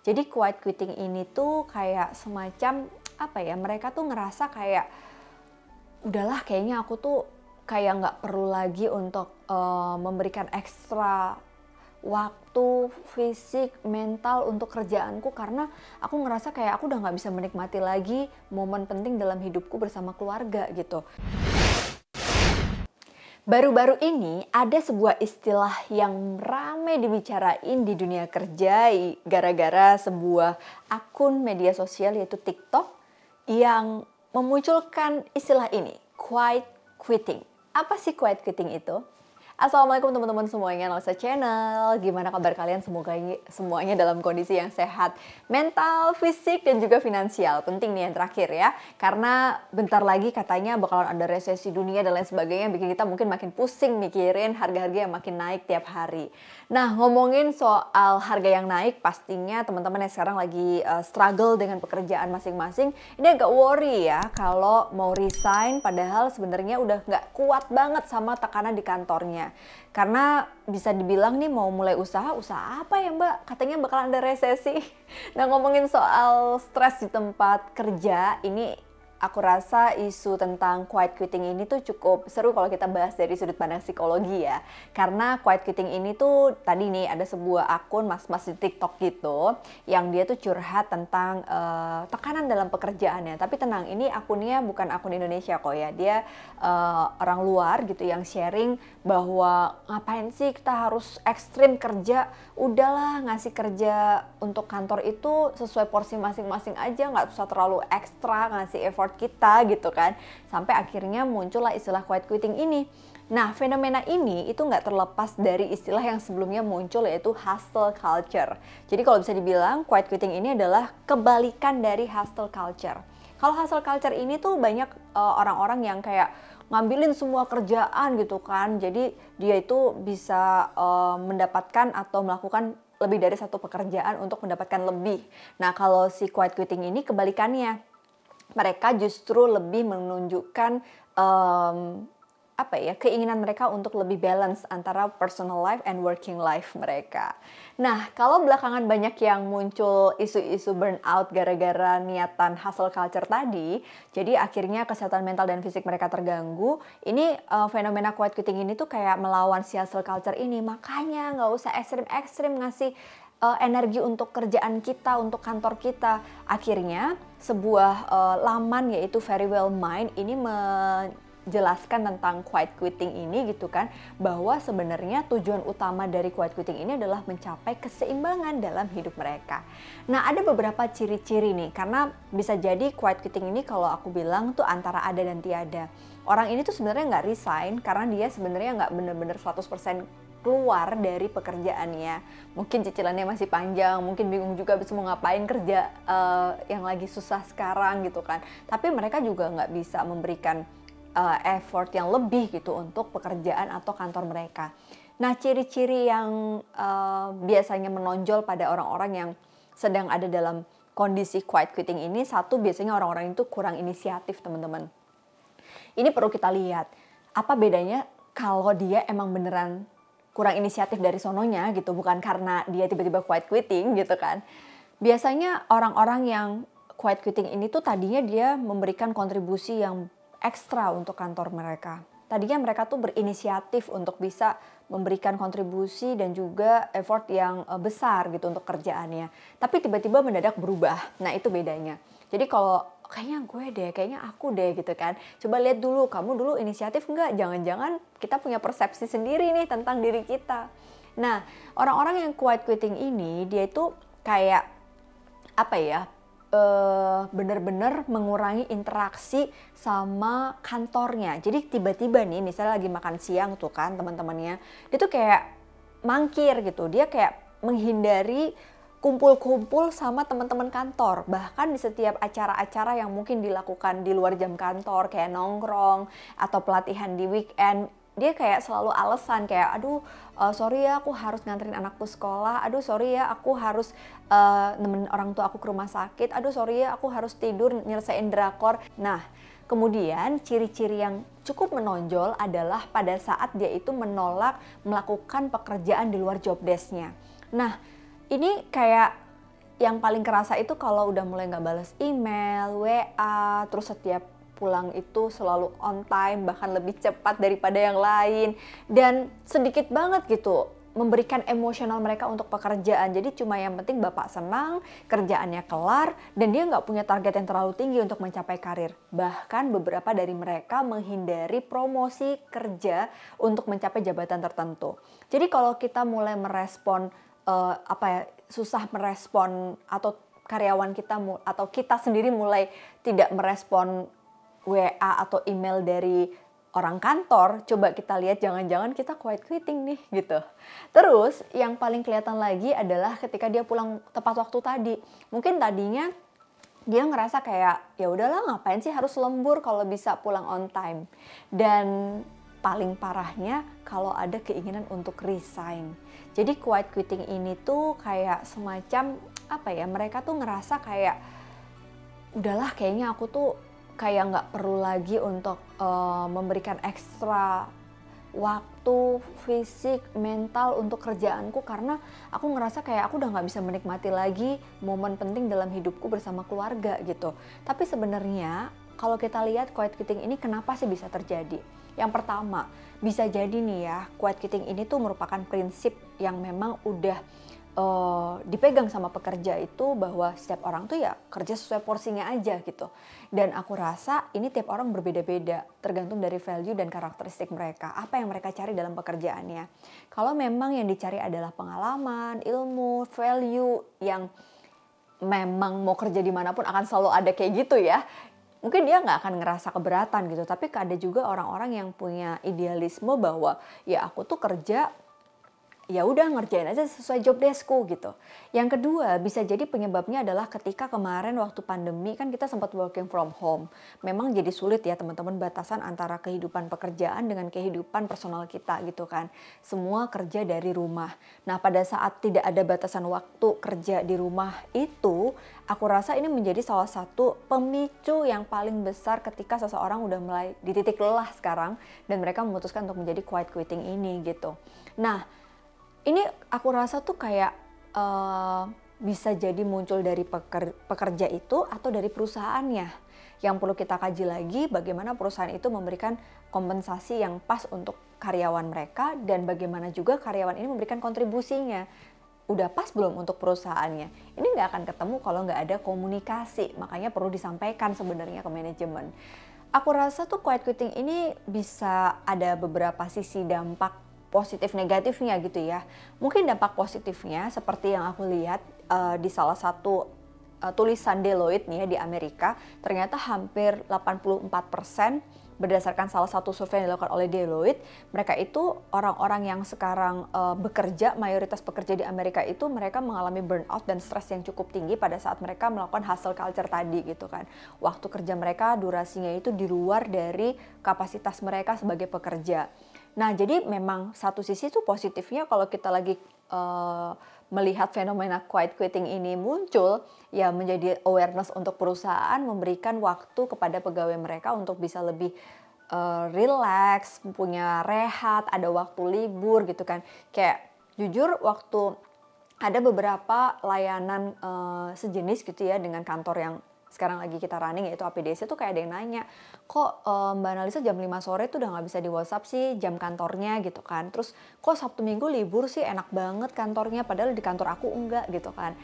Jadi quiet quitting ini tuh kayak semacam apa ya? Mereka tuh ngerasa kayak udahlah kayaknya aku tuh kayak nggak perlu lagi untuk uh, memberikan ekstra waktu fisik mental untuk kerjaanku karena aku ngerasa kayak aku udah nggak bisa menikmati lagi momen penting dalam hidupku bersama keluarga gitu. Baru-baru ini ada sebuah istilah yang ramai dibicarain di dunia kerja gara-gara sebuah akun media sosial yaitu TikTok yang memunculkan istilah ini, quiet quitting. Apa sih quiet quitting itu? Assalamualaikum teman-teman semuanya. Nalsa Channel. Gimana kabar kalian? Semoga semuanya dalam kondisi yang sehat. Mental, fisik, dan juga finansial. Penting nih yang terakhir ya. Karena bentar lagi katanya bakalan ada resesi dunia dan lain sebagainya Bikin kita mungkin makin pusing mikirin harga-harga yang makin naik tiap hari. Nah ngomongin soal harga yang naik Pastinya teman-teman yang sekarang lagi uh, struggle dengan pekerjaan masing-masing Ini agak worry ya Kalau mau resign padahal sebenarnya udah nggak kuat banget sama tekanan di kantornya karena bisa dibilang nih mau mulai usaha, usaha apa ya mbak? Katanya bakal ada resesi. Nah ngomongin soal stres di tempat kerja, ini aku rasa isu tentang quiet quitting ini tuh cukup seru kalau kita bahas dari sudut pandang psikologi ya. Karena quiet quitting ini tuh tadi nih ada sebuah akun mas-mas di TikTok gitu yang dia tuh curhat tentang uh, tekanan dalam pekerjaannya. Tapi tenang, ini akunnya bukan akun Indonesia kok ya. Dia uh, orang luar gitu yang sharing bahwa ngapain sih kita harus ekstrim kerja? Udahlah ngasih kerja untuk kantor itu sesuai porsi masing-masing aja, nggak usah terlalu ekstra ngasih effort kita gitu kan sampai akhirnya muncullah istilah quiet quitting ini Nah, fenomena ini itu nggak terlepas dari istilah yang sebelumnya muncul yaitu hustle culture. Jadi kalau bisa dibilang quiet quitting ini adalah kebalikan dari hustle culture. Kalau hustle culture ini tuh banyak eh, orang-orang uh, yang kayak ngambilin semua kerjaan gitu kan. Jadi dia itu bisa uh, mendapatkan atau melakukan lebih dari satu pekerjaan untuk mendapatkan lebih. Nah, kalau si quiet quitting ini kebalikannya mereka justru lebih menunjukkan um, apa ya keinginan mereka untuk lebih balance antara personal life and working life mereka. Nah, kalau belakangan banyak yang muncul isu-isu burnout gara-gara niatan hustle culture tadi, jadi akhirnya kesehatan mental dan fisik mereka terganggu. Ini uh, fenomena quiet quitting ini tuh kayak melawan si hustle culture ini. Makanya nggak usah ekstrim-ekstrim ngasih uh, energi untuk kerjaan kita, untuk kantor kita. Akhirnya sebuah uh, laman yaitu Very Well Mind ini menjelaskan tentang quiet quitting ini gitu kan bahwa sebenarnya tujuan utama dari quiet quitting ini adalah mencapai keseimbangan dalam hidup mereka. Nah, ada beberapa ciri-ciri nih karena bisa jadi quiet quitting ini kalau aku bilang tuh antara ada dan tiada. Orang ini tuh sebenarnya nggak resign karena dia sebenarnya nggak bener-bener 100% keluar dari pekerjaannya. Mungkin cicilannya masih panjang, mungkin bingung juga bisa mau ngapain kerja uh, yang lagi susah sekarang gitu kan. Tapi mereka juga nggak bisa memberikan uh, effort yang lebih gitu untuk pekerjaan atau kantor mereka. Nah, ciri-ciri yang uh, biasanya menonjol pada orang-orang yang sedang ada dalam kondisi quiet quitting ini, satu biasanya orang-orang itu kurang inisiatif, teman-teman. Ini perlu kita lihat, apa bedanya kalau dia emang beneran kurang inisiatif dari sononya gitu bukan karena dia tiba-tiba quiet quitting gitu kan. Biasanya orang-orang yang quiet quitting ini tuh tadinya dia memberikan kontribusi yang ekstra untuk kantor mereka. Tadinya mereka tuh berinisiatif untuk bisa memberikan kontribusi dan juga effort yang eh, besar gitu untuk kerjaannya. Tapi tiba-tiba mendadak berubah. Nah itu bedanya. Jadi kalau kayaknya gue deh, kayaknya aku deh gitu kan. Coba lihat dulu, kamu dulu inisiatif nggak? Jangan-jangan kita punya persepsi sendiri nih tentang diri kita. Nah, orang-orang yang quiet quitting ini, dia itu kayak apa ya, uh, bener-bener mengurangi interaksi sama kantornya. Jadi tiba-tiba nih, misalnya lagi makan siang tuh kan teman-temannya, dia tuh kayak mangkir gitu. Dia kayak menghindari kumpul-kumpul sama teman-teman kantor. Bahkan di setiap acara-acara yang mungkin dilakukan di luar jam kantor kayak nongkrong atau pelatihan di weekend dia kayak selalu alasan kayak aduh uh, sorry ya aku harus nganterin anakku sekolah. Aduh sorry ya aku harus uh, nemenin orang tua aku ke rumah sakit. Aduh sorry ya aku harus tidur nyelesain drakor. Nah Kemudian ciri-ciri yang cukup menonjol adalah pada saat dia itu menolak melakukan pekerjaan di luar job desk-nya. Nah, ini kayak yang paling kerasa itu kalau udah mulai nggak balas email, WA, terus setiap pulang itu selalu on time bahkan lebih cepat daripada yang lain. Dan sedikit banget gitu memberikan emosional mereka untuk pekerjaan. Jadi cuma yang penting bapak senang kerjaannya kelar dan dia nggak punya target yang terlalu tinggi untuk mencapai karir. Bahkan beberapa dari mereka menghindari promosi kerja untuk mencapai jabatan tertentu. Jadi kalau kita mulai merespon uh, apa ya susah merespon atau karyawan kita atau kita sendiri mulai tidak merespon WA atau email dari orang kantor, coba kita lihat jangan-jangan kita quiet quitting nih gitu. Terus yang paling kelihatan lagi adalah ketika dia pulang tepat waktu tadi. Mungkin tadinya dia ngerasa kayak ya udahlah ngapain sih harus lembur kalau bisa pulang on time. Dan paling parahnya kalau ada keinginan untuk resign. Jadi quiet quitting ini tuh kayak semacam apa ya? Mereka tuh ngerasa kayak udahlah kayaknya aku tuh kayak nggak perlu lagi untuk uh, memberikan ekstra waktu fisik mental untuk kerjaanku karena aku ngerasa kayak aku udah nggak bisa menikmati lagi momen penting dalam hidupku bersama keluarga gitu tapi sebenarnya kalau kita lihat quiet quitting ini kenapa sih bisa terjadi yang pertama bisa jadi nih ya quiet quitting ini tuh merupakan prinsip yang memang udah uh, dipegang sama pekerja itu bahwa setiap orang tuh ya kerja sesuai porsinya aja gitu. Dan aku rasa ini tiap orang berbeda-beda tergantung dari value dan karakteristik mereka. Apa yang mereka cari dalam pekerjaannya. Kalau memang yang dicari adalah pengalaman, ilmu, value yang memang mau kerja di mana pun akan selalu ada kayak gitu ya mungkin dia nggak akan ngerasa keberatan gitu. Tapi ada juga orang-orang yang punya idealisme bahwa ya aku tuh kerja ya udah ngerjain aja sesuai job deskku gitu. Yang kedua bisa jadi penyebabnya adalah ketika kemarin waktu pandemi kan kita sempat working from home. Memang jadi sulit ya teman-teman batasan antara kehidupan pekerjaan dengan kehidupan personal kita gitu kan. Semua kerja dari rumah. Nah pada saat tidak ada batasan waktu kerja di rumah itu, aku rasa ini menjadi salah satu pemicu yang paling besar ketika seseorang udah mulai di titik lelah sekarang dan mereka memutuskan untuk menjadi quiet quitting ini gitu. Nah, ini aku rasa tuh kayak uh, bisa jadi muncul dari peker, pekerja itu atau dari perusahaannya. Yang perlu kita kaji lagi bagaimana perusahaan itu memberikan kompensasi yang pas untuk karyawan mereka dan bagaimana juga karyawan ini memberikan kontribusinya. Udah pas belum untuk perusahaannya? Ini nggak akan ketemu kalau nggak ada komunikasi, makanya perlu disampaikan sebenarnya ke manajemen. Aku rasa tuh quiet quitting ini bisa ada beberapa sisi dampak positif negatifnya gitu ya. Mungkin dampak positifnya seperti yang aku lihat uh, di salah satu uh, tulisan Deloitte nih ya di Amerika, ternyata hampir 84% berdasarkan salah satu survei yang dilakukan oleh Deloitte, mereka itu orang-orang yang sekarang uh, bekerja, mayoritas pekerja di Amerika itu mereka mengalami burnout dan stres yang cukup tinggi pada saat mereka melakukan hustle culture tadi gitu kan. Waktu kerja mereka durasinya itu di luar dari kapasitas mereka sebagai pekerja. Nah, jadi memang satu sisi itu positifnya kalau kita lagi uh, melihat fenomena quiet quitting ini muncul, ya menjadi awareness untuk perusahaan memberikan waktu kepada pegawai mereka untuk bisa lebih uh, relax, punya rehat, ada waktu libur gitu kan. Kayak jujur waktu ada beberapa layanan uh, sejenis gitu ya dengan kantor yang sekarang lagi kita running yaitu APDC tuh kayak ada yang nanya kok um, Mbak Analisa jam 5 sore tuh udah nggak bisa di WhatsApp sih jam kantornya? Gitu kan. Terus kok Sabtu Minggu libur sih? Enak banget kantornya padahal di kantor aku enggak gitu kan.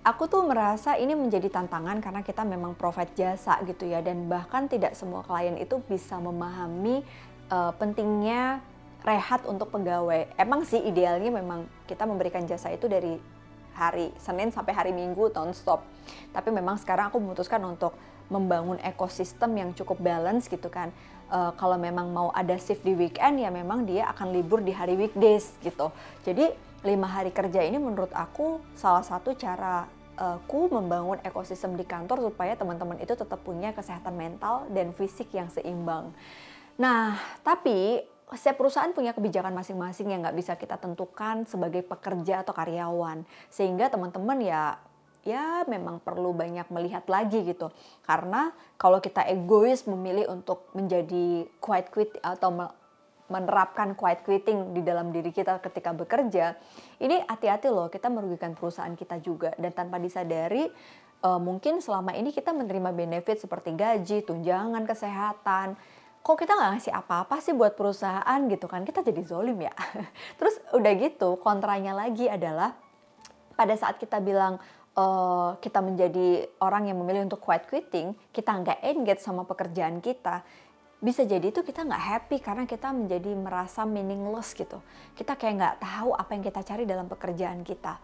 Aku tuh merasa ini menjadi tantangan karena kita memang provide jasa gitu ya dan bahkan tidak semua klien itu bisa memahami uh, pentingnya rehat untuk pegawai. Emang sih idealnya memang kita memberikan jasa itu dari hari Senin sampai hari Minggu non-stop. Tapi memang sekarang aku memutuskan untuk membangun ekosistem yang cukup balance gitu kan. Uh, kalau memang mau ada shift di weekend ya memang dia akan libur di hari weekdays gitu. Jadi lima hari kerja ini menurut aku salah satu cara aku membangun ekosistem di kantor supaya teman-teman itu tetap punya kesehatan mental dan fisik yang seimbang. Nah, tapi setiap perusahaan punya kebijakan masing-masing yang nggak bisa kita tentukan sebagai pekerja atau karyawan. Sehingga teman-teman ya ya memang perlu banyak melihat lagi gitu. Karena kalau kita egois memilih untuk menjadi quiet quit atau menerapkan quiet quitting di dalam diri kita ketika bekerja, ini hati-hati loh, kita merugikan perusahaan kita juga dan tanpa disadari uh, mungkin selama ini kita menerima benefit seperti gaji, tunjangan kesehatan, kok kita nggak ngasih apa-apa sih buat perusahaan gitu kan kita jadi zolim ya terus udah gitu kontranya lagi adalah pada saat kita bilang uh, kita menjadi orang yang memilih untuk quiet quitting kita nggak engage sama pekerjaan kita bisa jadi itu kita nggak happy karena kita menjadi merasa meaningless gitu. Kita kayak nggak tahu apa yang kita cari dalam pekerjaan kita.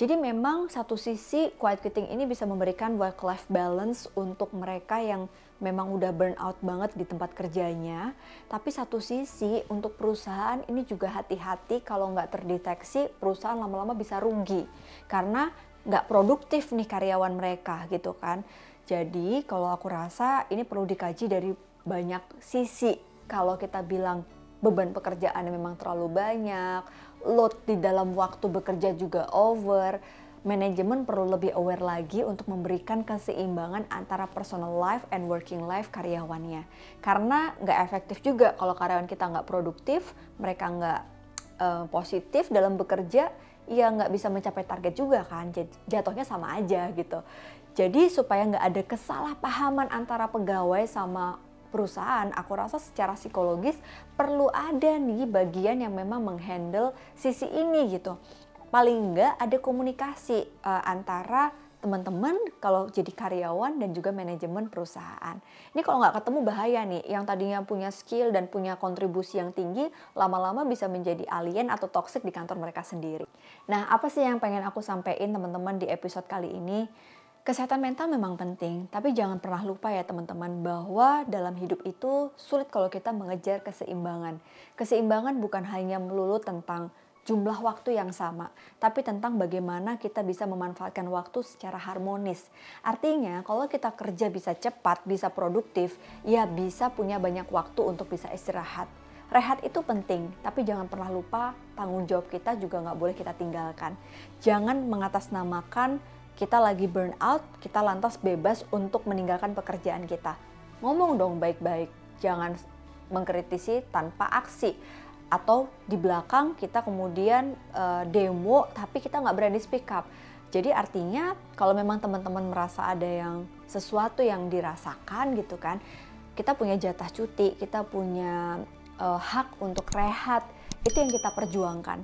Jadi memang satu sisi quiet quitting ini bisa memberikan work life balance untuk mereka yang memang udah burn out banget di tempat kerjanya. Tapi satu sisi untuk perusahaan ini juga hati-hati kalau nggak terdeteksi perusahaan lama-lama bisa rugi karena nggak produktif nih karyawan mereka gitu kan. Jadi kalau aku rasa ini perlu dikaji dari banyak sisi. Kalau kita bilang beban pekerjaan memang terlalu banyak, load di dalam waktu bekerja juga over, manajemen perlu lebih aware lagi untuk memberikan keseimbangan antara personal life and working life karyawannya. Karena nggak efektif juga kalau karyawan kita nggak produktif, mereka nggak uh, positif dalam bekerja, ya nggak bisa mencapai target juga kan. Jatuhnya sama aja gitu. Jadi supaya nggak ada kesalahpahaman antara pegawai sama perusahaan, aku rasa secara psikologis perlu ada nih bagian yang memang menghandle sisi ini gitu. Paling enggak ada komunikasi uh, antara teman-teman kalau jadi karyawan dan juga manajemen perusahaan. Ini kalau nggak ketemu bahaya nih, yang tadinya punya skill dan punya kontribusi yang tinggi, lama-lama bisa menjadi alien atau toxic di kantor mereka sendiri. Nah, apa sih yang pengen aku sampaikan teman-teman di episode kali ini? Kesehatan mental memang penting, tapi jangan pernah lupa ya teman-teman bahwa dalam hidup itu sulit kalau kita mengejar keseimbangan. Keseimbangan bukan hanya melulu tentang jumlah waktu yang sama, tapi tentang bagaimana kita bisa memanfaatkan waktu secara harmonis. Artinya, kalau kita kerja bisa cepat, bisa produktif, ya bisa punya banyak waktu untuk bisa istirahat. Rehat itu penting, tapi jangan pernah lupa tanggung jawab kita juga nggak boleh kita tinggalkan. Jangan mengatasnamakan kita lagi burn out, kita lantas bebas untuk meninggalkan pekerjaan kita. Ngomong dong baik-baik, jangan mengkritisi tanpa aksi. Atau di belakang kita kemudian uh, demo tapi kita nggak berani speak up. Jadi artinya kalau memang teman-teman merasa ada yang sesuatu yang dirasakan gitu kan, kita punya jatah cuti, kita punya uh, hak untuk rehat, itu yang kita perjuangkan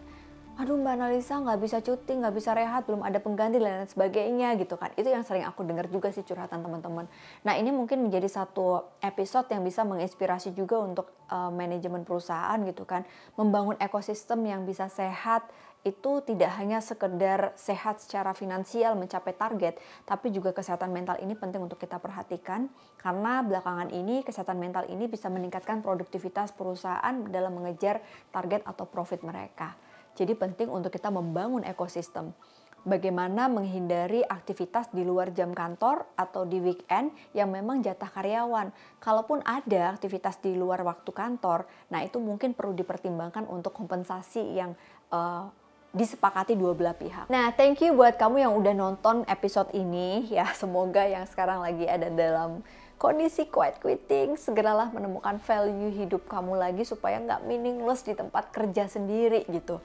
aduh Mbak Analisa nggak bisa cuti, nggak bisa rehat, belum ada pengganti dan lain sebagainya gitu kan. Itu yang sering aku dengar juga sih curhatan teman-teman. Nah ini mungkin menjadi satu episode yang bisa menginspirasi juga untuk uh, manajemen perusahaan gitu kan. Membangun ekosistem yang bisa sehat itu tidak hanya sekedar sehat secara finansial mencapai target, tapi juga kesehatan mental ini penting untuk kita perhatikan karena belakangan ini kesehatan mental ini bisa meningkatkan produktivitas perusahaan dalam mengejar target atau profit mereka. Jadi penting untuk kita membangun ekosistem. Bagaimana menghindari aktivitas di luar jam kantor atau di weekend yang memang jatah karyawan. Kalaupun ada aktivitas di luar waktu kantor, nah itu mungkin perlu dipertimbangkan untuk kompensasi yang uh, disepakati dua belah pihak. Nah, thank you buat kamu yang udah nonton episode ini ya. Semoga yang sekarang lagi ada dalam kondisi quiet quitting, segeralah menemukan value hidup kamu lagi supaya nggak meaningless di tempat kerja sendiri gitu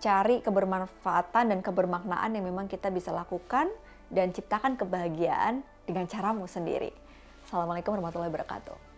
cari kebermanfaatan dan kebermaknaan yang memang kita bisa lakukan dan ciptakan kebahagiaan dengan caramu sendiri. Assalamualaikum warahmatullahi wabarakatuh.